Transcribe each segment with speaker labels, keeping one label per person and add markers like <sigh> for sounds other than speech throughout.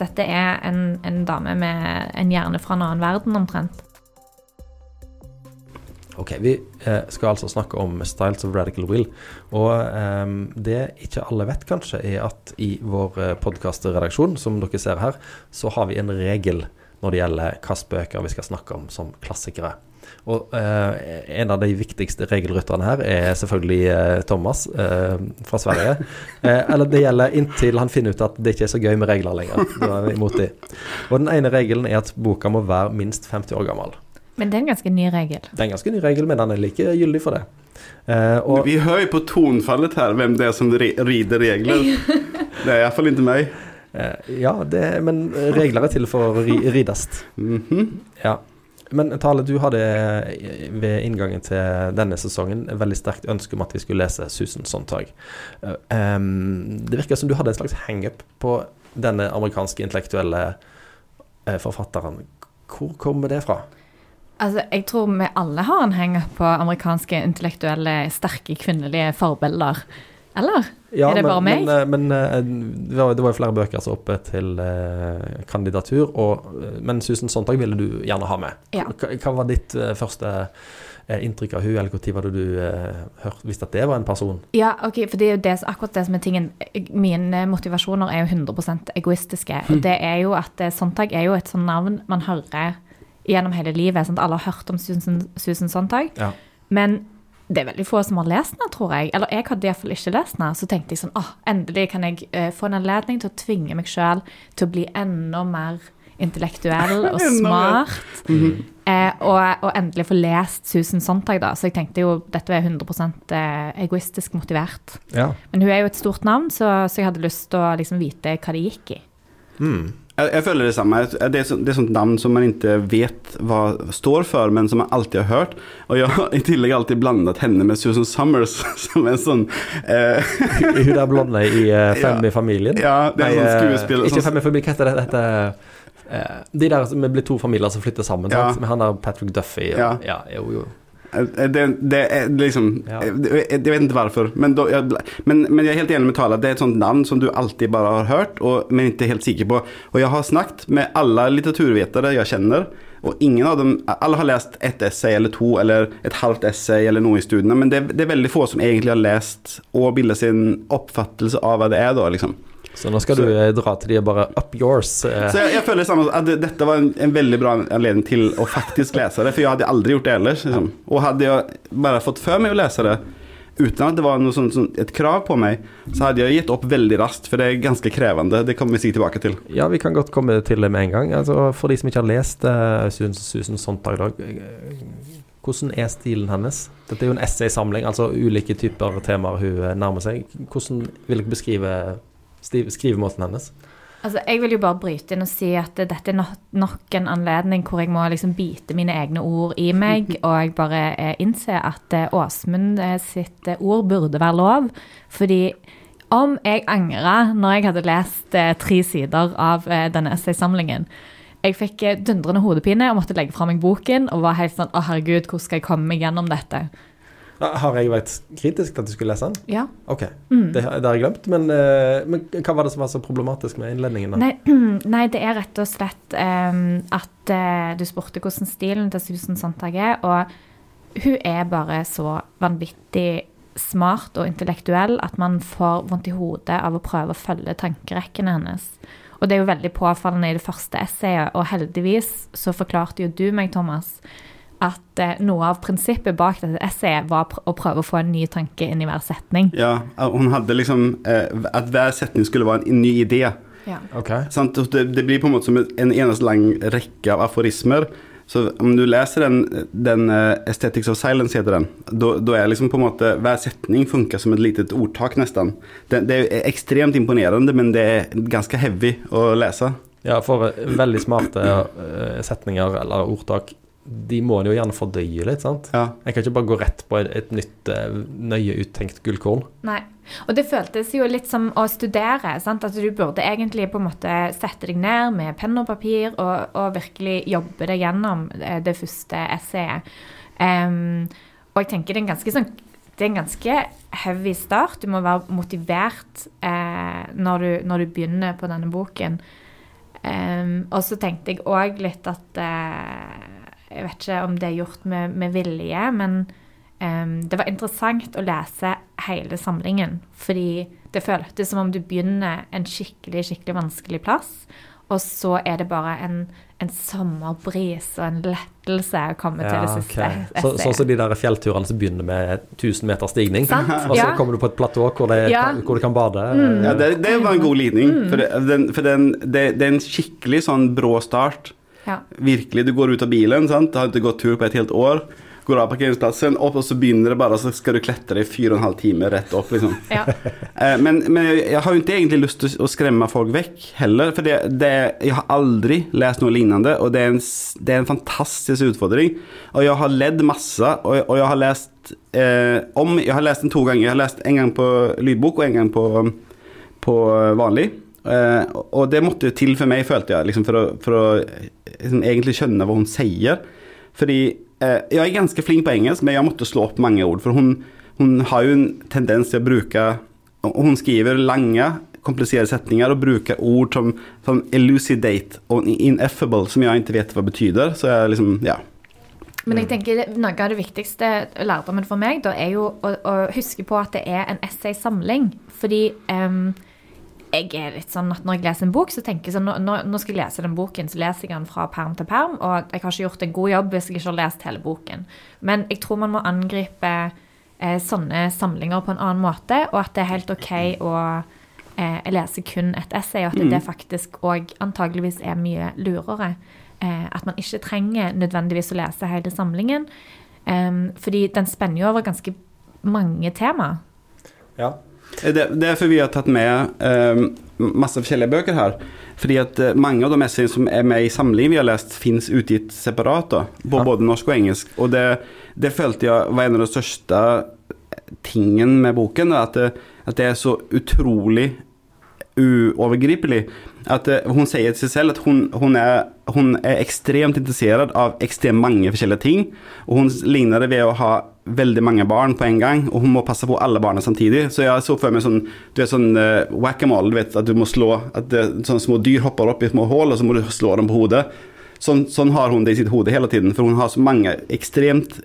Speaker 1: Dette er en, en dame med en hjerne fra en annen verden, omtrent.
Speaker 2: Ok, Vi eh, skal altså snakke om Styles of Radical Will. Og um, det ikke alle vet, kanskje, er at i vår eh, podkastredaksjon, som dere ser her, så har vi en regel når det gjelder hvilke bøker vi skal snakke om som klassikere. Og eh, en av de viktigste regelrytterne her er selvfølgelig eh, Thomas eh, fra Sverige. <laughs> Eh, eller det gjelder inntil han finner ut at det ikke er så gøy med regler lenger. Da er vi imot de. Og den ene regelen er at boka må være minst 50 år gammel.
Speaker 1: Men det er en ganske ny regel.
Speaker 2: Det er en ganske ny regel, men den er like gyldig for det. Eh, og,
Speaker 3: Vi hører jo på tonfallet her hvem det er som re rider regler. <laughs> Det er iallfall ikke meg.
Speaker 2: eh, ja, det, men regler er til for å ri, rides.
Speaker 3: Mm -hmm.
Speaker 2: Ja. Men Tale, du hadde eh, ved inngangen til denne sesongen et veldig sterkt ønske om at vi skulle lese Susan Sontag. Eh, det virker som du hadde en slags hangup på denne amerikanske intellektuelle eh, forfatteren. Hvor kommer det fra?
Speaker 1: Altså, jeg tror vi alle har en hangup på amerikanske intellektuelle, sterke kvinnelige forbilder. Eller? Er det
Speaker 2: men,
Speaker 1: bare meg?
Speaker 2: Men, eh, men eh, det var jo flere bøker som oppe til eh, kandidatur, og, men Susan Sontag ville du gjerne ha med.
Speaker 1: Ja.
Speaker 2: Hva, var ditt eh, første eh, inntrykk av hun, eller når var det du hørt, visste at det var en person?
Speaker 1: Ja, ok, for det er jo det, akkurat det som er tingen. Mine motivasjoner er jo 100% egoistiske. Og det er jo at Sontag er jo et sånt navn man hører gjennom hele livet. Sant? Alle har hørt om Susan, Susan Sontag.
Speaker 2: Ja.
Speaker 1: Men det er veldig få som har lest den, tror jeg. Eller jeg hadde iallfall ikke lest den. Så tenkte jeg sånn åh, endelig kan jeg uh, få en anledning til å tvinge meg sjøl til å bli enda mer intellektuell <laughs> og
Speaker 3: smart. mm
Speaker 1: smart. eh, og, og endelig få lest Susan Sontag, da. Så jeg tenkte jo dette er 100 eh, egoistisk motivert.
Speaker 2: Ja.
Speaker 1: Men hun er jo et stort navn, så, så jeg hadde lyst til å liksom vite hva det gikk i.
Speaker 2: Mm.
Speaker 3: Jeg, jeg føler det samme. Det er, så, det er sånt navn som man ikke vet hva står for, men som man alltid har hørt. Og jeg har i tillegg alltid blandet henne med Susan Summers, <laughs> som er en sånn eh,
Speaker 2: Hun der blonde i <laughs> uh, Fem
Speaker 3: Ja.
Speaker 2: i familien?
Speaker 3: Ja, det er
Speaker 2: Nei,
Speaker 3: sånn skuespill.
Speaker 2: Ikke
Speaker 3: sånn-
Speaker 2: Fem i familien, hva heter det? Dette, eh, de der som blir to familier som flytter sammen,
Speaker 3: Ja.
Speaker 2: med han der Patrick Duffy. Og,
Speaker 3: Ja.
Speaker 2: ja, jo, jo.
Speaker 3: Eh, Det, det er liksom
Speaker 2: Ja.
Speaker 3: jeg, jeg vet ikke hvorfor. Men, jeg, men, men jeg er helt enig med Tala. Det er et sånt navn som du alltid bare har hørt, og, men ikke helt sikker på. Og jeg har snakket med alle litteraturvetere jeg kjenner. Og ingen av dem Alle har lest ett essay eller to, eller et halvt essay eller noe i studiene, men det, det er veldig få som egentlig har lest og bildet sin oppfattelse av hva det er, da, liksom.
Speaker 2: Så nå skal
Speaker 3: Så-
Speaker 2: du eh, dra til de og bare up yours. eh.
Speaker 3: Så jeg, jeg føler samme, at dette var en, en veldig bra anledning til å faktisk lese det, for jeg hadde aldri gjort det ellers. Liksom. Og hadde jeg bare fått for meg å lese det uten at det var noe sånt, sånt, et krav på meg, så hadde jeg gitt opp veldig raskt, for det er ganske krevende. Det kommer vi sikkert tilbake til.
Speaker 2: Ja, vi kan godt komme til det med en gang. Altså, for de som ikke har lest uh, Susan, Sontag, da, hvordan er stilen hennes? Dette er jo en essaysamling, altså ulike typer temaer hun nærmer seg. Hvordan vil dere beskrive skrivemåten hennes?
Speaker 1: Altså, Jeg vil jo bare bryte inn og si at dette er nok, en anledning hvor jeg må liksom bite mine egne ord i meg, <laughs> og jeg bare eh, innser at eh, Åsmund eh, sitt ord burde være lov. Fordi om jeg angra når jeg hadde lest tre sider av denne essaysamlingen Jeg fikk dundrende hodepine og måtte legge fra meg boken og var helt sånn Å, herregud, hvordan skal jeg komme meg gjennom dette?
Speaker 2: Har jeg vært kritisk til at du skulle lese den?
Speaker 1: Ja.
Speaker 2: Ok,
Speaker 1: Mm.
Speaker 2: det, det har jeg glemt. Men, eh, men hva var det som var så problematisk med innledningen? da?
Speaker 1: Nei, <clears throat> nei, det er rett og slett um, at uh, du spurte hvordan stilen til Susan Sontag er, og hun er bare så vanvittig smart og intellektuell at man får vondt i hodet av å prøve å følge tankerekkene hennes. Og det er jo veldig påfallende i det første essayet, og heldigvis så forklarte jo du meg, Thomas, at eh, noe av prinsippet bak dette essayet var pr å prøve å få en ny tanke inn i hver setning.
Speaker 3: Ja, hun hadde liksom eh, At hver setning skulle være en ny idé.
Speaker 1: Ja.
Speaker 2: Okay.
Speaker 3: Sant? Det, det blir på en måte som en eneste lang rekke av aforismer. Så om du leser den, den eh, Aesthetics of Silence, heter den, da er liksom på en måte hver setning funker som et litet ordtak, nesten. Det, det er ekstremt imponerende, men det er ganske heavy å lese.
Speaker 2: Ja, for eh, veldig smarte eh, setninger eller ordtak, de må en jo gjerne fordøye litt, sant?
Speaker 3: Ja.
Speaker 2: Jeg kan ikke bare gå rett på et, et nytt, eh, nøye uttenkt gullkorn.
Speaker 1: Nei. Og det føltes jo litt som å studere. sant? At du burde egentlig på en måte sette deg ned med penn og papir og, og virkelig jobbe deg gjennom eh, det første essayet. Um, og jeg tenker det er en ganske sånn det er en ganske heavy start. Du må være motivert eh, når, du, når du begynner på denne boken. Um, og så tenkte jeg òg litt at eh, Jeg vet ikke om det er gjort med, med vilje, men um, det var interessant å lese hele samlingen. Fordi det føltes som om du begynner en skikkelig, skikkelig vanskelig plass. Og så er det bare en, en sommerbris og en lettelse å komme til det siste.
Speaker 2: Okay. Så, sånn som de der fjellturene som begynner med 1000 meter stigning,
Speaker 1: Sant? <laughs>
Speaker 2: og så
Speaker 1: Ja.
Speaker 2: kommer du på et platå hvor,
Speaker 1: Ja. Mm.
Speaker 2: hvor du kan bade.
Speaker 3: Ja, det, det var en god lidning. For, det, den, for den, det, det er en skikkelig sånn brå start.
Speaker 1: Ja.
Speaker 3: Virkelig. Du går ut av bilen, sant? har ikke gått tur på et helt år. Går av parkeringsplassen, opp, og så begynner det bare, så skal du klatre i fire og en halv time rett opp. liksom.
Speaker 1: Ja. <laughs>
Speaker 3: Eh, Men, men jeg, har jo ikke egentlig lyst til å skremme folk vekk heller. For det, det, jeg har aldri lest noe lignende, og det er, en, det er en fantastisk utfordring. Og jeg har ledd masse, og, og jeg har lest eh, om Jeg har lest den to ganger. Jeg har lest en gang på lydbok og en gang på, på vanlig. Eh, og det måtte til for meg, følte jeg, liksom for å, for å liksom, egentlig skjønner hva hun sier. Fordi eh, jeg er ganske flink på engelsk, men jeg måtte slå opp mange ord. For hun, hun har jo en tendens til å bruke Hun skriver lange, kompliserte setninger og bruker ord som, som elucidate og ineffable, som jeg ikke vet hva betyr. Så jeg liksom Ja.
Speaker 1: Men jeg tenker noe av det viktigste lærdommen for meg da, er jo å, å huske på at det er en essaysamling. Fordi em, jeg er litt sånn at når jeg leser en bok, så tenker jeg sånn nå, nå- skal jeg lese den boken, så leser jeg den fra perm til perm, og jeg har ikke gjort en god jobb hvis jeg ikke har lest hele boken. Men jeg tror man må angripe eh, sånne samlinger på en annen måte, og at det er helt OK å eh, lese kun et essay, og at det faktisk òg antageligvis er mye lurere. Eh, at man ikke trenger nødvendigvis å lese hele samlingen. Eh, fordi den spenner jo over ganske mange tema.
Speaker 2: Ja.
Speaker 3: Det, det er derfor vi har tatt med eh, masse forskjellige bøker her. Fordi at eh, mange av de essayene som er med i samlingen vi har lest, fins utgitt separat. da, På
Speaker 2: Ja.
Speaker 3: både norsk og engelsk. Og det, det følte jeg var en av de største tingen med boken. da, At det, at det er så utrolig uovergripelig. At eh, hun sier til seg selv at hun, hun, er, hun er ekstremt interessert av ekstremt mange forskjellige ting. Og hun ligner det ved å ha veldig mange barn på en gang, og hun må passe på alle barna samtidig. Så jeg så for meg sånn du er sånn uh, whack-a-mole, du vet at du må slå At det, sånne små dyr hopper opp i små hull, og så må du slå dem på hodet. Sånn, sånn har hun det i sitt hode hele tiden, for hun har så mange ekstremt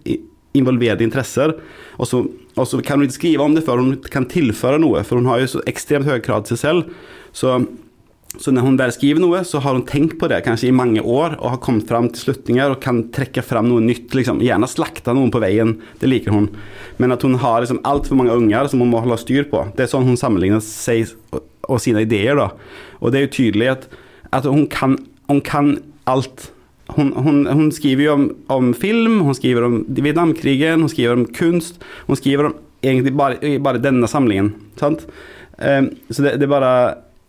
Speaker 3: involverte interesser. Og så, og så kan hun ikke skrive om det før hun kan tilføre noe, for hun har jo så ekstremt høye krav til seg selv. Så, så når hun der skriver noe, så har hun tenkt på det kanskje i mange år og har kommet fram til slutninger og kan trekke fram noe nytt. Liksom. Gjerne slakte noen på veien, det liker hun. Men at hun har liksom altfor mange unger som hun må holde styr på. Det er sånn hun sammenligner seg og, sine ideer. Da. Og det er jo tydelig at, at hun, kan, hun kan alt. Hun, hun, hun skriver jo om, om film, hun skriver om Vietnamkrigen, hun skriver om kunst. Hun skriver om egentlig bare, bare denne samlingen. Sant? Um, så det, det er bare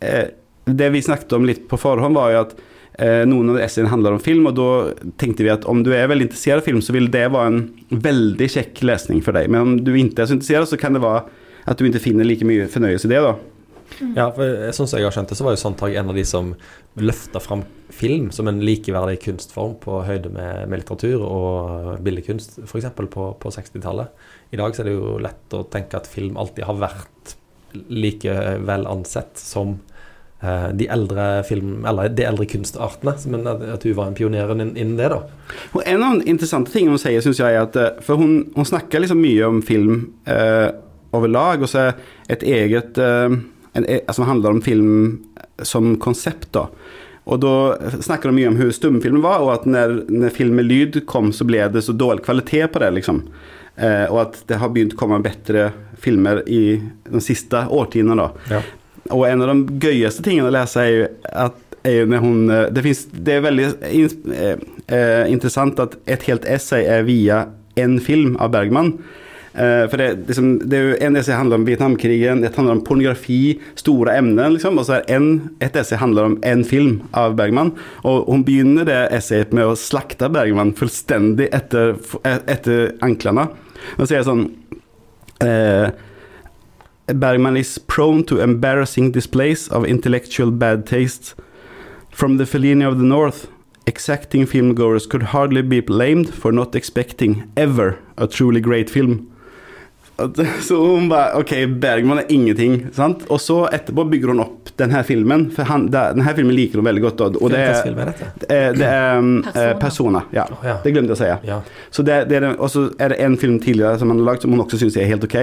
Speaker 3: eh, Det vi snakket om litt på forhånd, var jo at eh, noen av essayene handler om film, og da tenkte vi at om du er veldig interessert i film, så vil det være en veldig kjekk lesning for deg. Men om du ikke er så interessert, så kan det være at du ikke finner like mye fornøyelse i det. da.
Speaker 2: Ja, for jeg- sånn som jeg har skjønt det, så var jo Sandtag en av de som løfta fram film som en likeverdig kunstform på høyde med, med litteratur og billedkunst, f.eks. på, på 60-tallet. I dag så er det jo lett å tenke at film alltid har vært like vel ansett som de eldre film, eller de eldre kunstartene, men at, hun var en pioner innen det, da.
Speaker 3: Og en av de interessante tingene hun sier, syns jeg, er at eh, For hun, hun snakker liksom mye om film eh, overlag, og så er et eget eh, en, altså Som handler om film som konsept, da. Og da snakker de mye om hvordan stumfilmen var, og at når, når film med lyd kom, så ble det så dårlig kvalitet på det, liksom. Eh, og at det har begynt å komme bedre filmer i de siste årtiene, da.
Speaker 2: Ja.
Speaker 3: Og en av de gøyeste tingene å lese er jo at er jo hun, eh, det, finnes, det er veldig in, eh, eh, interessant at et helt essay er via en film av Bergman. Eh, for det, liksom, det er jo En essay handler om Vietnamkrigen, et handler om pornografi, store emner. Liksom, og så er en, et essay handler om en film av Bergman. Og hun begynner det essayet med å slakte Bergman fullstendig etter, etter anklene. Og så er det sånn eh, Bergman is prone to embarrassing displays of intellectual bad taste. From the Fellini of the North, exacting filmgoers could hardly be blamed for not expecting ever a truly great film. <laughs> Så hun bare Ok, Bergman er ingenting. Sant? Og så etterpå bygger hun opp denne filmen. For han, det- denne filmen liker hun veldig godt. Og, det er,
Speaker 2: film er dette?
Speaker 3: det er, det er um,
Speaker 1: Persona.
Speaker 3: eh, Persona. Ja.
Speaker 2: Ja.
Speaker 3: Det glemte jeg å si.
Speaker 2: Ja.
Speaker 3: Så det, det er og så er det en film tidligere som han har lagd som hun også syns er helt ok,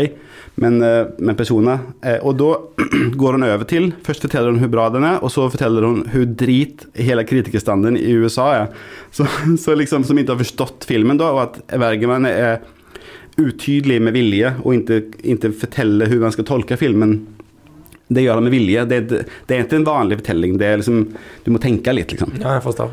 Speaker 3: men, eh, men Persona. Eh, og da <clears throat> går hun over til Først forteller hun hvor bra den er, og så forteller hun hvor drit hele kritikerstanden i USA er. Så, <laughs> så liksom Som ikke har forstått filmen, da, og at Bergman er utydelig med vilje og ikke, ikke forteller hvordan man skal tolke filmen. Det gjør han med vilje. Det, det, det er ikke en vanlig fortelling. Det er liksom, du må tenke litt, liksom.
Speaker 2: ja, jeg forstår.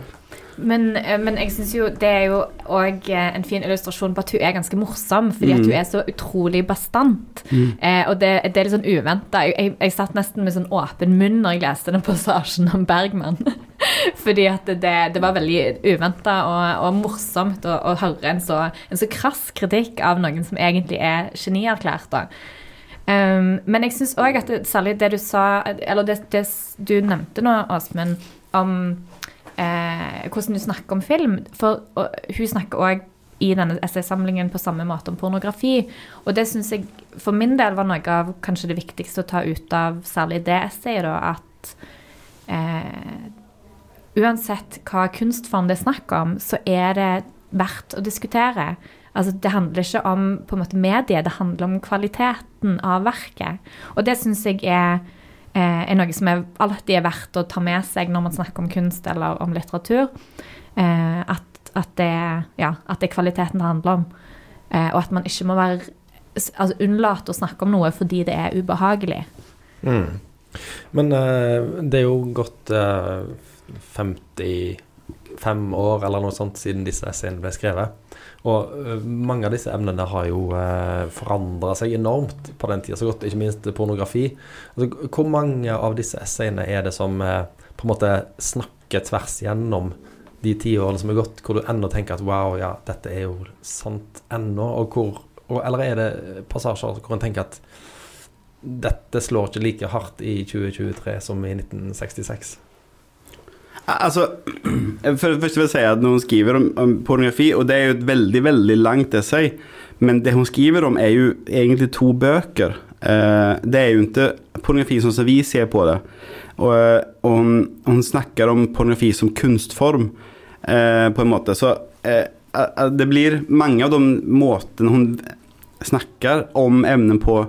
Speaker 1: Men, eh, men jeg syns jo det er jo òg en fin illustrasjon på at hun er ganske morsom, fordi at hun er så utrolig bastant. Eh, og det, det er litt sånn uventa. Jeg, jeg, jeg satt nesten med sånn åpen munn når jeg leste den passasjen om Bergman. <laughs> fordi at det, det var veldig uventa og, og morsomt å, å høre en så, en så krass kritikk av noen som egentlig er genierklært. da. Um, men jeg syns òg at det, særlig det du sa, eller det, det du nevnte nå, Åsmund, om eh, hvordan du snakker om film. For og, hun snakker òg i denne essaysamlingen på samme måte om pornografi. Og det syns jeg for min del var noe av kanskje det viktigste å ta ut av særlig det essayet, da, at eh, uansett hva kunstform det er snakk om, så er det verdt å diskutere. Altså, det handler ikke om på en måte mediet, det handler om kvaliteten av verket. Og det syns jeg er, er noe som er, alltid er verdt å ta med seg når man snakker om kunst eller om litteratur. Eh, at, at, det, ja, at det er kvaliteten det handler om. Eh, og at man ikke må være, altså, unnlate å snakke om noe fordi det er ubehagelig.
Speaker 2: Mm. Men eh, det er jo gått eh, 55 år eller noe sånt siden disse essayene ble skrevet. Og eh, mange av disse emnene har jo eh, forandra seg enormt på den tida, så godt, ikke minst pornografi. Altså, hvor mange av disse essayene er det som eh, på en måte snakker tvers gjennom de tiårene som er gått, hvor du ennå tenker at wow, ja, dette er jo sant ennå, og hvor og, Eller er det passasjer hvor en tenker at dette slår ikke like hardt i 2023 som i 1966?
Speaker 3: Altså, <clears throat> for det vil jeg si at når hun skriver om, om pornografi, og det er jo et veldig, veldig langt essay, men det hun skriver om er jo egentlig to bøker. Eh, det er jo ikke pornografi sånn som vi ser på det. Og, og hun, hun snakker om pornografi som kunstform, eh, på en måte. Så eh, eh, det blir mange av de måtene hun snakker om emnen på,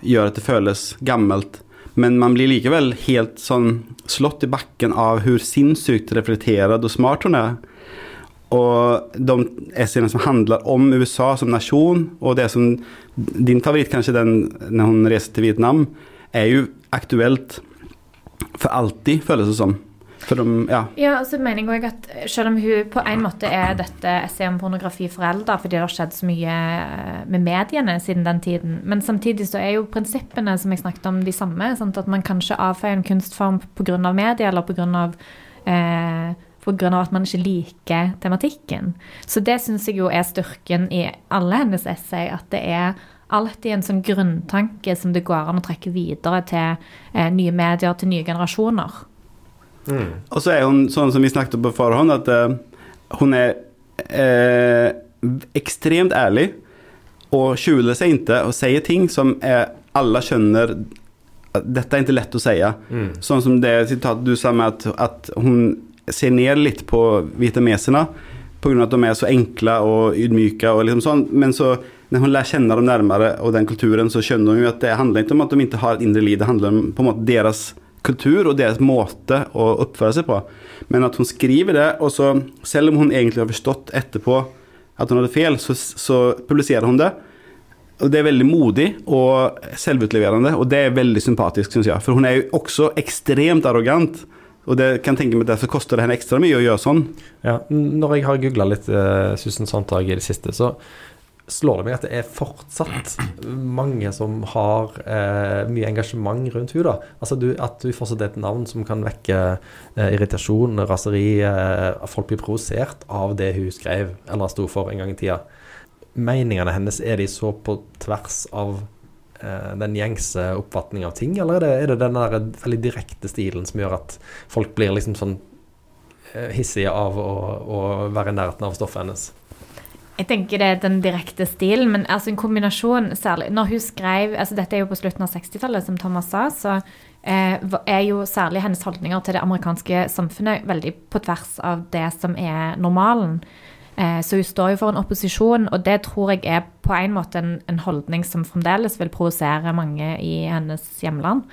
Speaker 3: gjør at det føles gammelt. Men man blir likevel helt sånn slått i bakken av hvor sinnssykt reflekterad og smart hun er. Og de essayene som handler om USA som nasjon, og det som Din favoritt, kanskje den når hun reiser til Vietnam, er jo aktuelt for alltid, føles det som. For de, ja.
Speaker 1: Ja, så mener jeg også at Selv om hun på en måte er dette essayet om pornografi forelda fordi det har skjedd så mye eh, med mediene siden den tiden, men samtidig så er jo prinsippene som jeg snakket om, de samme. Sant? At man kan ikke avfeie en kunstform pga. media eller pga. Eh, av at man ikke liker tematikken. Så det syns jeg jo er styrken i alle hennes essay. At det er alltid en sånn grunntanke som det går an å trekke videre til eh, nye medier, til nye generasjoner.
Speaker 3: Og så er hun sånn som vi snakket om på forhånd, at uh, hun er uh, ekstremt ærlig og skjuler seg ikke og sier ting som er, alle skjønner at dette er ikke lett å si. Sånn som det sitatet du sa med at, at hun ser ned litt på vietnameserne pga. at de er så enkle og ydmyke. Og liksom sånn. Men så når hun lærer kjenne dem nærmere og den kulturen, så skjønner hun jo at det handler ikke om at de ikke har et indre liv, det handler om på en måte deres kultur og deres måte å oppføre seg på. Men at hun skriver det, og så selv om hun egentlig har forstått etterpå at hun hadde feil, så, så publiserer hun det. Og Det er veldig modig og selvutleverende, og det er veldig sympatisk, syns jeg. For hun er jo også ekstremt arrogant. Og det kan tenke meg derfor koster det henne ekstra mye å gjøre sånn.
Speaker 2: Ja, når jeg har googla litt uh, Susan Sontag i det siste, så slår det meg at det er fortsatt mange som har eh, mye engasjement rundt henne. Altså du, At hun fortsatt er et navn som kan vekke eh, irritasjon, raseri. Eh, folk blir provosert av det hun skrev eller sto for en gang i tida. Meningene hennes, er de så på tvers av eh, den gjengse oppfatning av ting, eller er det, er det den der veldig direkte stilen som gjør at folk blir liksom sånn eh, hissige av å, å være i nærheten av stoffet hennes?
Speaker 1: Jeg tenker det er den direkte stilen, men altså en kombinasjon særlig Når hun skrev altså Dette er jo på slutten av 60-tallet, som Thomas sa, så eh, er jo særlig hennes holdninger til det amerikanske samfunnet veldig på tvers av det som er normalen. Eh, så hun står jo for en opposisjon, og det tror jeg er på en måte en, en holdning som fremdeles vil provosere mange i hennes hjemland.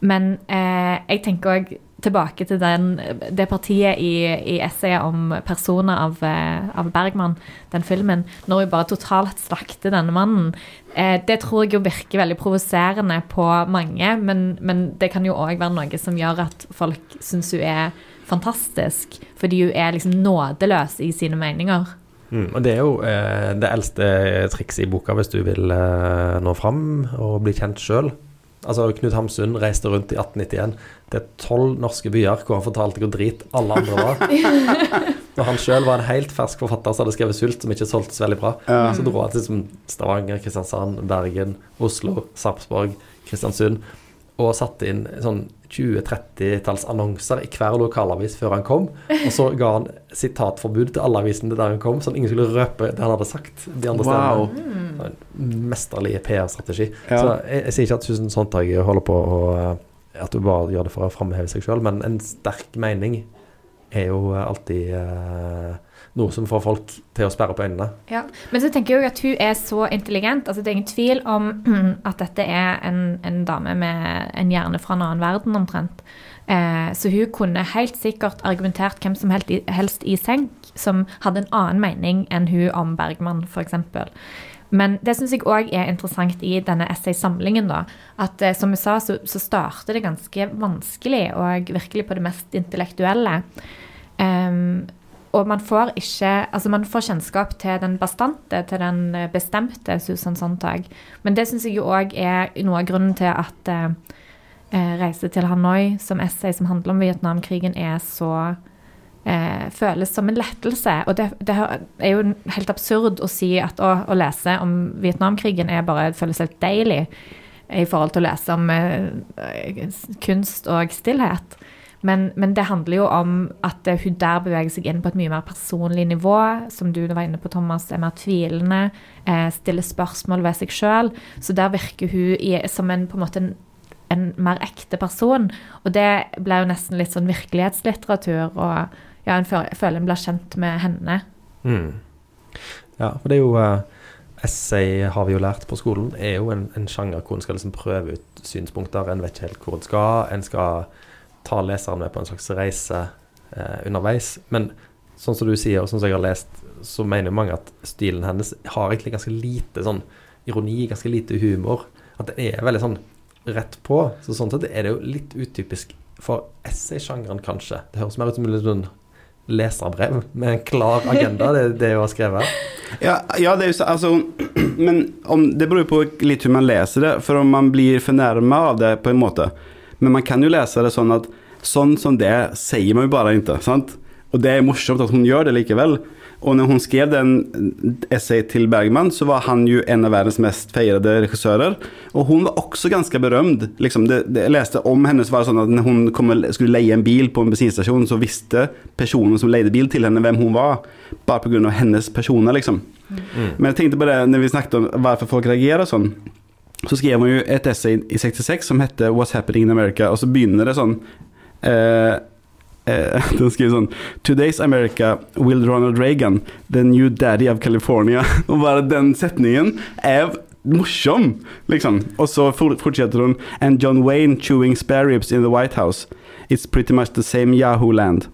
Speaker 1: Men eh, jeg tenker òg tilbake til den, det partiet i, i essayet om personer av, eh, av Bergman, den filmen, når hun bare totalt slakter denne mannen. Eh, det tror jeg jo virker veldig provoserende på mange, men, men det kan jo òg være noe som gjør at folk syns hun er fantastisk, fordi hun er liksom nådeløs i sine meninger.
Speaker 2: Mm, og det er jo eh, det eldste trikset i boka hvis du vil eh, nå fram og bli kjent sjøl. Altså, Knut Hamsun reiste rundt i 1891 til tolv norske byer hvor han fortalte hvor drit alle andre var. <laughs> Og han sjøl var en helt fersk forfatter som hadde skrevet 'Sult', som ikke solgtes veldig bra.
Speaker 3: Ja.
Speaker 2: Så dro han til Stavanger, Kristiansand, Bergen, Oslo, Sarpsborg, Kristiansund. Og satte inn sånn 20-30-talls annonser i hver lokalavis før han kom. Og så ga han sitatforbud til alle avisene der han kom, sånn at ingen skulle røpe det han hadde sagt. de andre
Speaker 3: Wow.
Speaker 2: stedene. En Mesterlig PR-strategi.
Speaker 3: Ja.
Speaker 2: Så jeg, jeg sier ikke at Susan Sontag holder på å At du bare gjør det for å framheve seg sjøl, men en sterk mening er jo alltid eh, noe som får folk til å sperre på øynene.
Speaker 1: Ja, Men så tenker jeg jo at hun er så intelligent. altså Det er ingen tvil om <clears throat> at dette er en, en dame med en hjerne fra en annen verden, omtrent. Eh, så hun kunne helt sikkert argumentert hvem som helst i, helst i senk som hadde en annen mening enn hun om Bergman, f.eks. Men det syns jeg òg er interessant i denne essaysamlingen. da, At eh, som vi sa, så, så starter det ganske vanskelig, og virkelig på det mest intellektuelle. Em, og man får ikke Altså, man får kjennskap til den bastante, til den eh, bestemte Susan Sontag. Men det syns jeg jo òg er noe av grunnen til at eh, eh, 'Reise til Hanoi' som essay som handler om Vietnamkrigen, er så eh, føles som en lettelse. Og det, det er jo helt absurd å si at å, å lese om Vietnamkrigen er bare føles helt deilig i forhold til å lese om eh, kunst og stillhet. Men, men det handler jo om at hun der beveger seg inn på et mye mer personlig nivå. Som du var inne på, Thomas, er mer tvilende. Eh, stiller spørsmål ved seg sjøl. Så der virker hun som en, på en måte en, en mer ekte person. Og det ble jo nesten litt sånn virkelighetslitteratur. Og ja, en føler en blir kjent med henne.
Speaker 2: Mm. Ja, for det er jo uh, Essay har vi jo lært på skolen, er jo en, en sjanger hvor en skal liksom prøve ut synspunkter. En vet ikke helt hvor en skal. En skal ta leseren med på en slags reise eh, underveis. Men sånn som du sier, og sånn som jeg har lest, så mener mange at stilen hennes har egentlig ganske lite sånn ironi, ganske lite humor. At det er veldig sånn rett på. Så sånn sett er det jo litt utypisk for essaysjangeren, kanskje. Det høres mer ut som en leserbrev med en klar agenda, det, det hun har skrevet.
Speaker 3: Ja, ja, det er jo så, altså men om, det beror jo på litt hur man leser det, For om man blir fornærmet av det på en måte. Men man kan ju läsa det sånn at sånn som det sier man jo bare ikke, sant? Og det er morsomt at hun gjør det likevel. Og når hun skrev den essay til Bergman så var han jo en av verdens mest feirede regissører. Og hun var også ganske berømt. Liksom det, det, jeg leste om henne så var det sånn at når hun kom, skulle leie en bil på en bensinstasjon, så visste personen som leide bil til henne hvem hun var. Bare på grund av hennes personer liksom. Men jeg tenkte på det når vi snakket om hvorfor folk reagerer sånn. Så skrev hun jo et essay i 66 som hette What's happening in America og så begynner det sånn eh, eh, <laughs> Den skriver sånn Today's America will Ronald Reagan, the new daddy of California. <laughs> og bare den setningen er morsom. Liksom. Og så fortsetter hun And John Wayne chewing spare ribs in the White House. It's pretty much the same Yahoo land.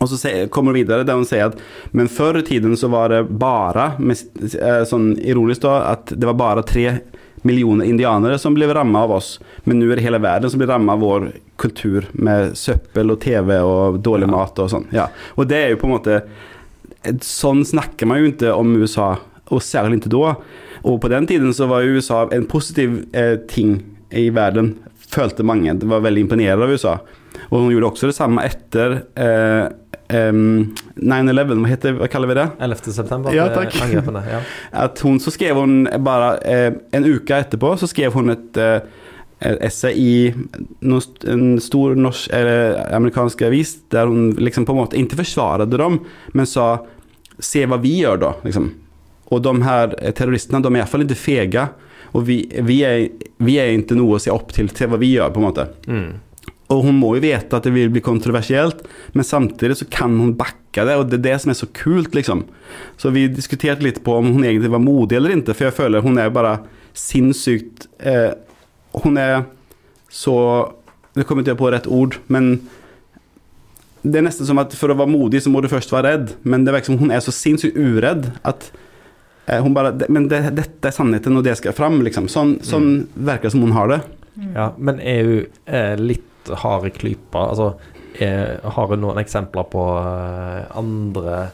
Speaker 3: Og så kommer hun videre der hun sier at men før i tiden så var det bare, eh, sån da at det var bare tre miljoner indianere som blev ramma av oss. Men nå er det hele verden som blir ramma av vår kultur med søppel og TV og dårlig mat og sånn. Ja. Og det er jo på en måte Sånn snakker man jo ikke om USA, og særlig ikke da. Og på den tiden så var jo USA en positiv eh, ting i verden, følte mange. Det var veldig imponerende av USA. Og hun gjorde også det samme etter eh, em, 9-11, hva, heter, hva kaller vi det?
Speaker 2: 11. september,
Speaker 3: Ja,
Speaker 2: eh,
Speaker 3: takk.
Speaker 2: angrepene. Ja. <laughs>
Speaker 3: At hun så skrev hun bare eh, en uke etterpå så skrev hun et, eh, essay i en stor norsk eller amerikansk avis der hun liksom på en måte ikke forsvarte dem, men sa se hva vi gjør, da. Liksom. Og de her terroristene de er i ikke fall Og fega. Och vi, vi, er, vi er, ikke noe å se opp til til hva vi gjør, på en måte.
Speaker 2: Mm.
Speaker 3: Och hun må jo vite at det vil bli kontroversielt, men samtidig så kan hun backe det og det er det som er så kult, liksom. Så vi diskuterte litt på om hun egentlig var modig eller ikke, for jeg føler hun er bare sinnssykt, eh, Hun er så, det kommer ikke jeg på rett ord, men det er nesten som at for å være modig så må du først være redd, men det virker som hun er så sinnssykt uredd at eh, hun bare men det, dette er sannheten og det skal fram liksom. Sånn, sånn verkar det som hun har det.
Speaker 2: Ja, men er hun eh, litt hard i klypa? Altså, er, har hun noen eksempler på eh, andre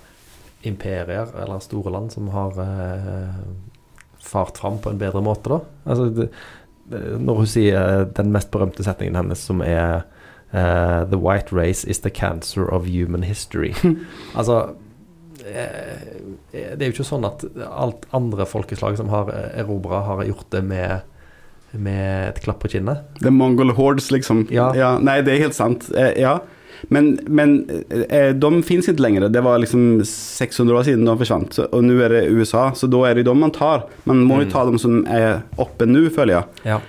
Speaker 2: imperier eller store land som har eh, fart fram på en bedre måte, da? Altså, det, når hun sier den mest berømte setningen hennes som er Uh, The white race is the cancer of human history. <laughs> altså eh, Det er jo ikke sånn at alt andre folkeslag som har erobra, har gjort det med med et klapp på kinnet.
Speaker 3: The Mongol Hordes liksom.
Speaker 2: Ja.
Speaker 3: nej, det er helt sant. Eh, ja. Men, men eh, de finnes ikke lenger. Det var liksom 600 år siden de forsvant. Så, nå er är det USA, så da er det de man tar. Man må jo
Speaker 2: Mm.
Speaker 3: ta de som er oppe nå, føler jeg.
Speaker 2: Ja.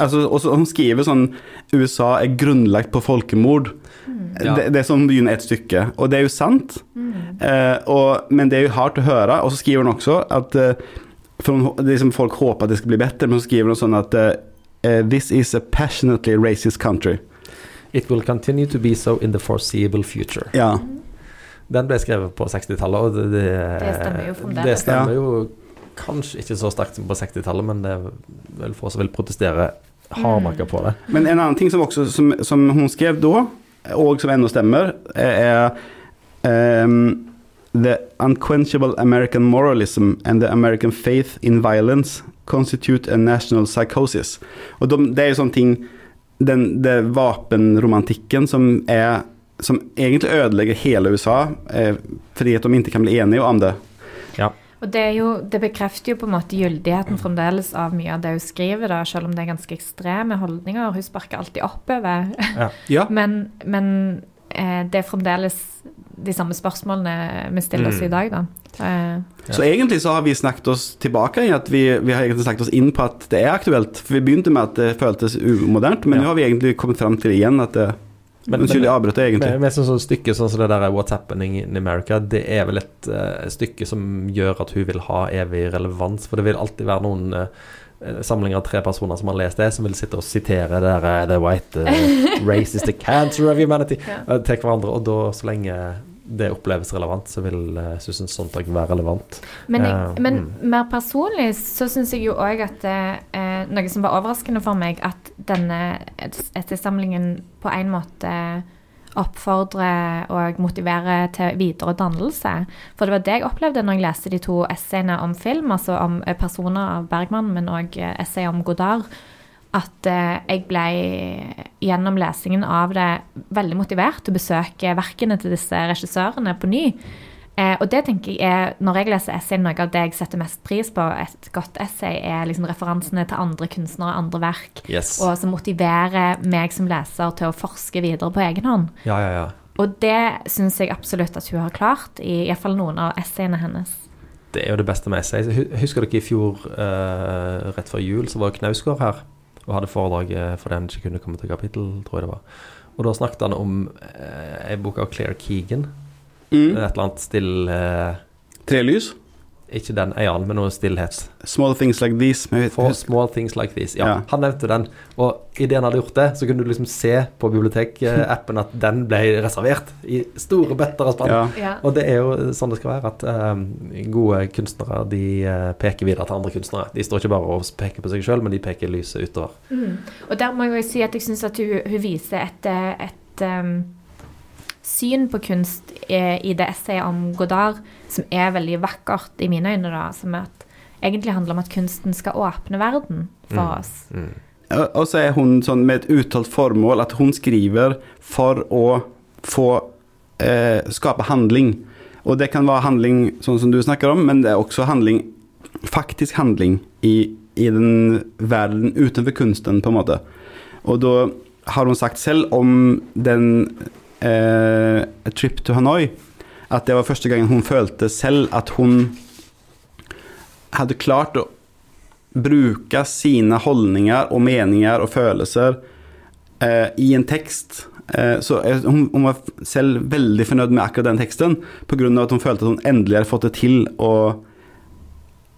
Speaker 3: Altså, og så, hon skriver sånn USA er grunnlagt på folkemord.
Speaker 2: Ja.
Speaker 3: Det, det er sånn begynner et stykke. Og det er jo sant. Eh, og, men det er jo hardt å høre. Og så skriver han også at eh, för hon, det folk hoppas att det ska bli bättre. Men så skriver hon sånn att eh, eh, this is a passionately racist country.
Speaker 2: It will continue to be so in the foreseeable future.
Speaker 3: Ja.
Speaker 2: Den ble skrevet på 60-tallet, og det, det,
Speaker 1: Det stemmer jo.
Speaker 2: Det stemmer
Speaker 3: Ja.
Speaker 2: jo kanskje ikke så sterkt som på 60-tallet, men det er vel få som vil protestere hardnakka på det.
Speaker 3: Men en annen ting som også, som, som hun skrev da, og som ändå stemmer, er ehm, The unquenchable American moralism and the American faith in violence constitute a national psychosis. Og de, det jo sånne ting, den, det vapenromantikken som är som egentlig ødelegger hele USA eh, fordi at de ikke kan bli enige om det.
Speaker 2: Ja.
Speaker 1: Og det, er jo, det bekrefter jo på en måte gyldigheten fremdeles av mye av det hun skriver, da, selv om det er ganske ekstreme holdninger. Hun sparker alltid oppover.
Speaker 3: Ja. <laughs>
Speaker 1: men men eh, det er fremdeles de samme spørsmålene vi stiller oss
Speaker 2: Mm.
Speaker 1: i dag, da. Så,
Speaker 2: Ja.
Speaker 3: Så egentlig så har vi snakket oss tilbake i at vi, vi har egentlig snakket oss inn på at det er aktuelt. For vi begynte med at det føltes umodernt, men
Speaker 2: Ja.
Speaker 3: nå har vi egentlig kommet fram til igjen at det
Speaker 2: Men-
Speaker 3: Unnskyld, jeg avbrøt deg egentlig.
Speaker 2: med sånn, sånn stykke sånn som det der What's Happening in America, det er vel et uh, stykke som gjør at hun vil ha evig relevans. For det vil alltid være noen uh, samlinger av tre personer som har lest det, som vil sitte og sitere det der eh, The white uh, <laughs> race is the cancer of humanity
Speaker 1: Ja.
Speaker 2: eh, til hverandre. Og da, så lenge det oppleves relevant, så vil Susan Sontag være relevant.
Speaker 1: Men, jeg, uh, men
Speaker 2: mm.
Speaker 1: mer personlig så syns jeg jo òg at eh, Noe som var overraskende for meg, at denne essaysamlingen på en måte oppfordrer og motiverer til videre dannelse. For det var det jeg opplevde når jeg leste de to essayene om film, altså om eh, personer av Bergman, men òg essay om Godard. At eh, jeg ble gjennom lesingen av det veldig motivert til å besøke verkene til disse regissørene på ny. Eh, og det tenker jeg er, når jeg leser essay, noe av det jeg setter mest pris på. Et godt essay er liksom referansene til andre kunstnere, andre verk.
Speaker 2: Yes.
Speaker 1: Og som motiverer meg som leser til å forske videre på egen hånd.
Speaker 2: Ja, ja, ja.
Speaker 1: Og det syns jeg absolutt at hun har klart, i iallfall noen av essayene hennes.
Speaker 2: Det er jo det beste med essay. Husker dere i fjor, eh, rett før jul, så var Knausgård her og hadde foredrag for den ikke kunne komme til kapittel, tror jeg det var. Og da snakket han om eh, bok av Claire Keegan.
Speaker 3: Mm.
Speaker 2: Et eller annet still eh,
Speaker 3: Tre lys.
Speaker 2: Ikke den eieren, men noe stillhet.
Speaker 3: Small things like these.
Speaker 2: For small things like this. Ja,
Speaker 3: Ja.
Speaker 2: han nevnte den. Og idet han hadde gjort det, så kunne du liksom se på bibliotekappen at den ble reservert i store bøtter av spann.
Speaker 3: ja.
Speaker 1: Ja.
Speaker 2: Og det er jo sånn det skal være, at um, gode kunstnere de eh, peker videre til andre kunstnere. De står ikke bare og peker på seg sjøl, men de peker lyset utover.
Speaker 1: Mm. Og der må jeg jo si at jeg syns at hun, hun viser et, eh, et um, syn på kunst i det essayet om Godard som er veldig vakkert i mine øyne, da. Som at egentlig handler om at kunsten skal åpne verden for
Speaker 2: Mm.
Speaker 1: oss.
Speaker 2: Mm.
Speaker 3: Og så er hun sånn med et uttalt formål at hun skriver for å få eh, skape handling. Og det kan være handling sånn som du snakker om, men det er også handling, faktisk handling i, i den verden utenfor kunsten, på en måte. Og da har hun sagt selv om den eh, A Trip to Hanoi At det var første gangen hun følte selv at hun hadde klart å bruke sine holdninger og meninger og følelser eh, i en tekst. Eh, så eh, hun, hun, var selv veldig fornøyd med akkurat den teksten, pga. at hun følte at hun endelig hadde fått det til og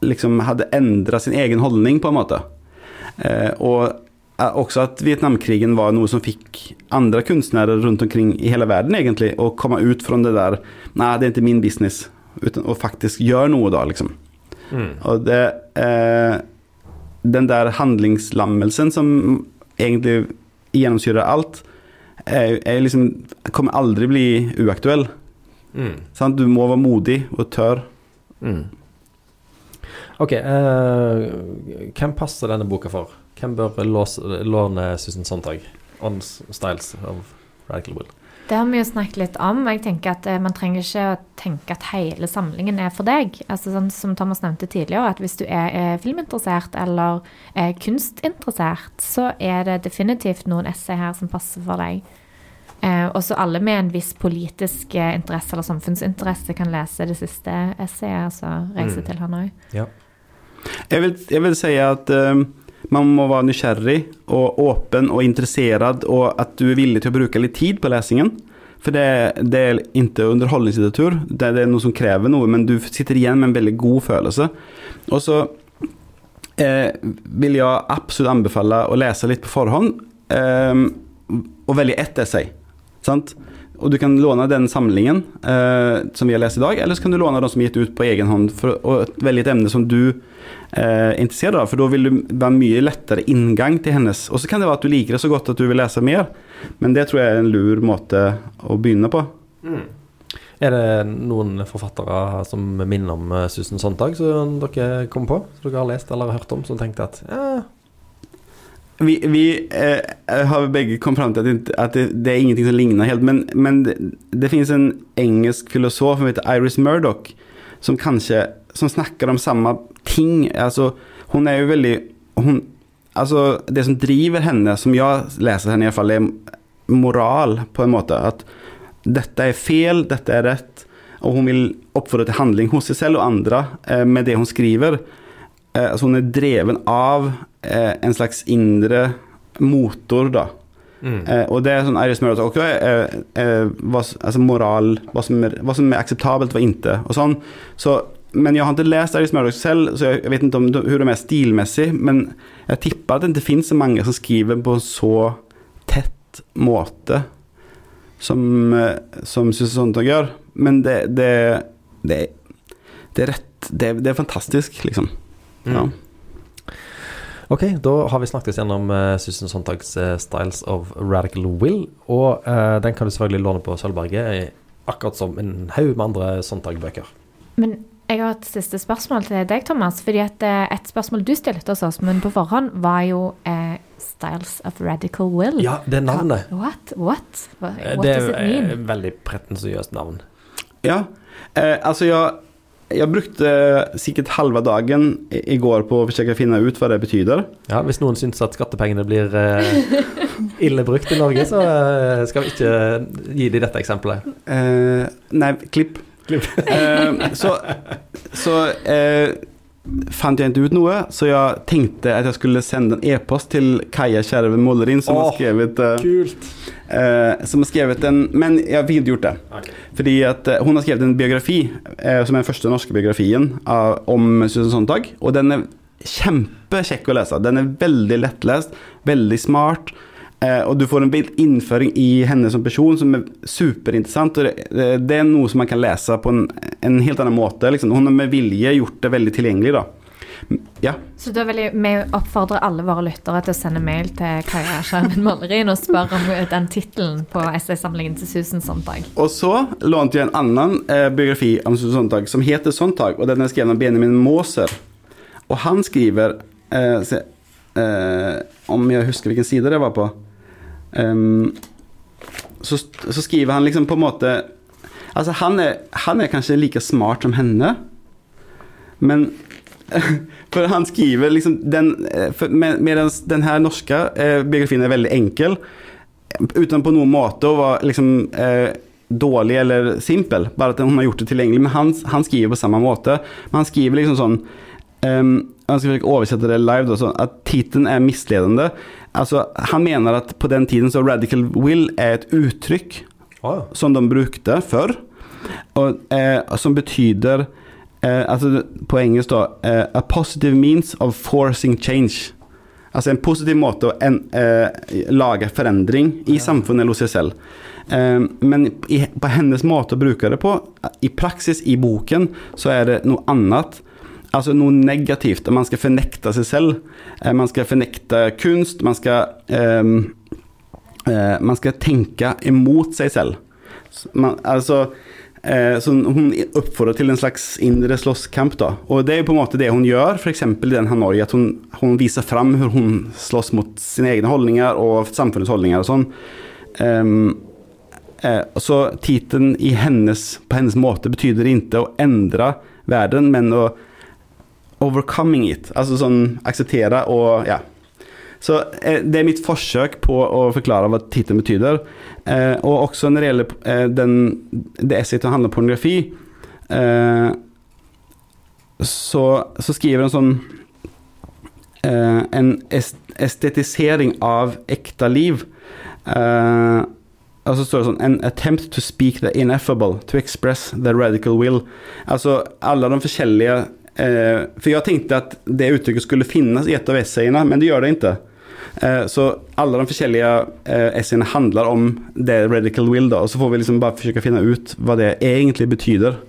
Speaker 3: liksom hadde endra sin egen holdning, på en måte. Eh, og også at Vietnamkrigen var noe som fikk andre kunstnere rundt omkring i hele verden egentlig, å komme ut fra det der Nei, det er ikke min business. Uten å faktisk gjøre noe da, liksom. Mm. Og det eh, Den der handlingslammelsen som egentlig gjennomsyrer alt, er, er liksom, kommer aldri bli uaktuell. Mm. Sånn? Du må være modig og tør. Mm.
Speaker 2: Ok, eh, hvem passer denne boka for? Hvem bør låne Susan Sontag? On Styles of Radical Will?
Speaker 1: Det har vi jo snakket litt om. Jeg tenker at uh, Man trenger ikke å tenke at hele samlingen er for deg. Altså sånn Som Thomas nevnte tidligere, at hvis du er, er filminteressert eller er kunstinteressert, så er det definitivt noen essay her som passer for deg. Eh, også alle med en viss politisk interesse eller samfunnsinteresse kan lese det siste essayet, altså 'Reise mm. til Hanoi'. Ja.
Speaker 3: Jeg vil, jeg vil si at um, man må være nysgjerrig og åpen og interessert, og at du er villig til å bruke litt tid på lesingen. For det, det er ikke underholdningslitteratur, det, det, er noe som krever noe, men du sitter igjen med en veldig god følelse. Og så eh, vil jeg absolutt anbefale å lese litt på forhånd, eh, og velge ett essay. Sant? Og du kan låne den samlingen eh, som vi har lest i dag, eller så kan du låne de som er gitt ut på egen hånd, for å velge et emne som du eh, interessert av, for da vil det være mye lettere inngang til hennes. Og så kan det være at du liker det så godt at du vil lese mer, men det tror jeg er en lur måte å begynne på. Mm.
Speaker 2: Er det noen forfattere som minner om eh, Susan Sontag, som dere kom på? Som dere har lest eller hørt om, som tenkte at ja
Speaker 3: vi, vi eh, har begge kommet fram til at, det, at det, det, er ingenting som ligner helt, men, men det, det finnes en engelsk filosof som heter Iris Murdoch, som kanskje som snakker om samme ting. Altså, hun er jo veldig hun, altså, Det som driver henne, som jeg leser henne iallfall, er moral, på en måte. At dette er feil, dette er rett. Og hun vil oppfordre til handling hos seg selv og andre eh, med det hun skriver. Eh, altså hun er dreven av eh, en slags indre motor, da. Mm. Eh, og det er sånn Iris Murdoch også eh, eh, hva, altså moral, hva som, er, hva som er akseptabelt, hva ikke, og sånn. Så men jeg har ikke lest Iris Murdoch selv, så jeg vet ikke om hun de er stilmessig. Men jeg tipper at det ikke finnes så mange som skriver på en så tett måte som, eh, som Susanne Sontag gjør. Men det, det, det, det er rett det, det, er fantastisk, liksom. Mm. Ja.
Speaker 2: Ok, da har vi snakket oss gjennom uh, Susan Sontags uh, 'Styles of Radical Will'. Og uh, den kan du selvfølgelig låne på Sølvberget, akkurat som en haug med andre Sontag-bøker.
Speaker 1: Men jeg har et siste spørsmål til deg, Thomas. fordi at Et spørsmål du stilte oss, men på forhånd, var jo eh, 'Styles of Radical Will'.
Speaker 2: Ja, det er navnet.
Speaker 1: What? What? What,
Speaker 2: what det er et veldig pretensiøst navn.
Speaker 3: Ja. Eh, altså, jeg, jeg brukte sikkert halve dagen i går på å forsøke å finne ut hva det betyr.
Speaker 2: Ja, Hvis noen syns at skattepengene blir eh, ille brukt i Norge, så eh, skal vi ikke gi dem dette eksempelet.
Speaker 3: nei, klipp uh, så så uh, fant jeg ikke ut noe, så jeg tenkte at jeg skulle sende en e-post til Kaja Kjerve Mollerin, som oh, har skrevet uh, Som har skrevet en Men jeg ikke gjort det. Okay. Fordi at hun har skrevet en biografi, som er den første norske biografien om Susan Sontag. Og den er kjempekjekk å lese. Den er veldig lettlest, veldig smart. Eh, og du får en innføring i henne som person som er superinteressant. og Det, det er noe som man kan lese på en, en helt annen måte. Liksom. Hun har med vilje gjort det veldig tilgjengelig. da. Ja.
Speaker 1: Så da vil vi oppfordre alle våre lyttere til å sende mail til Kaja Skjermen Malerin og spørre om den tittelen på essaysamlingen til Susan Sontag.
Speaker 3: Og så lånte jeg en annen eh, biografi om Susan Sontag som heter Sontag, og den er skrevet av Benjamin Maaser. Og han skriver eh, se, eh, Om jeg husker hvilken side det var på Um, så, så, skriver han liksom på en måte Altså, han er, han er kanskje like smart som henne, men <laughs> For han skriver liksom den, med, Mens den her norske eh, biografien er veldig enkel, uten på noen måte å være liksom eh, dårlig eller simpel, bare at hun har gjort det tilgjengelig. Men han, han skriver på samme måte. Men han skriver liksom sånn um, Jeg skal oversette det live, da, sånn at tittelen er misledende. Altså, han mener at på den tiden så radical will er et uttrykk
Speaker 2: Ah,
Speaker 3: som de brukte før, og, eh, som betyder eh, altså På engelsk, da eh, A positive means of forcing change. Altså en positiv måte å en, eh, lage forandring i samfunnet eller hos seg selv. Eh, men i, på hennes måte å bruke det på, i praksis i boken, så er det noe annet. Altså noe negativt. Man skal fornekte seg selv. Eh, man skal fornekte kunst. Man skal eh, eh, Man skal tenke imot seg selv. Man, altså eh, så Hun oppfordrer til en slags indre slåsskamp. da Og det er jo på en måte det hun gjør, f.eks. i den Hanoi. At hun, hun viser fram hvordan hun slåss mot sine egne holdninger og samfunnets holdninger og sånn. Ehm, eh, så tittelen på hennes måte betyder ikke å endre verden, men å overcoming it. Altså sånn akseptere og ja. Så eh, det er mitt forsøk på å forklare hva tittelen betyder. Eh, og også når det gjelder eh, den, det essayet som handler om pornografi, eh, så, så skriver han sånn eh, En estetisering av ekte liv. Eh, og så står det sånn An attempt to speak the ineffable, to express the radical will. Altså alle de forskjellige eh, For jeg tenkte at det uttrykket skulle finnes i et av essayene, men det gjør det ikke. Eh, så alle de forskjellige eh, essayene handler om det radical will, da, og så får vi liksom forsøke å finne ut hva det egentlig betyder.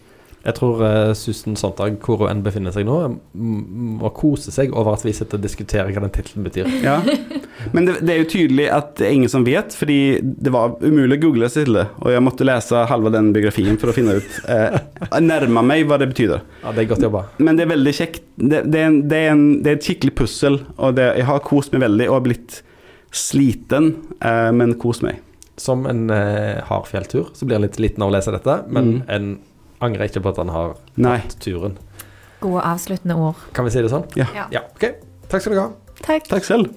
Speaker 2: Jeg tror uh, Susan Sontag, hvor hun enn befinner seg nå, må kose seg over at vi sitter og diskuterer hva den tittelen betyr. <laughs>
Speaker 3: Ja. Men det, det er jo tydelig at det er ingen som vet, fordi det var umulig å google seg til det. Og jeg måtte lese halve den biografien for å finne ut uh, Nærme meg hva det betyder.
Speaker 2: Ja, Det er godt jobba.
Speaker 3: Men det er veldig kjekt. Det, det, er, en, det, er, en, er et skikkelig pussel, og det, jeg har kost meg veldig og blitt sliten, uh, men kost meg.
Speaker 2: Som en uh, hard fjelltur, så blir jeg litt liten av å lese dette, men
Speaker 3: Mm.
Speaker 2: en angrer ikke på at han har
Speaker 3: Nei.
Speaker 2: tatt turen.
Speaker 1: Gode avsluttende ord.
Speaker 2: Kan vi si det sånn?
Speaker 3: Ja.
Speaker 1: Ja.
Speaker 2: Ja, ok. Takk skal du ha.
Speaker 1: Takk.
Speaker 3: Takk selv.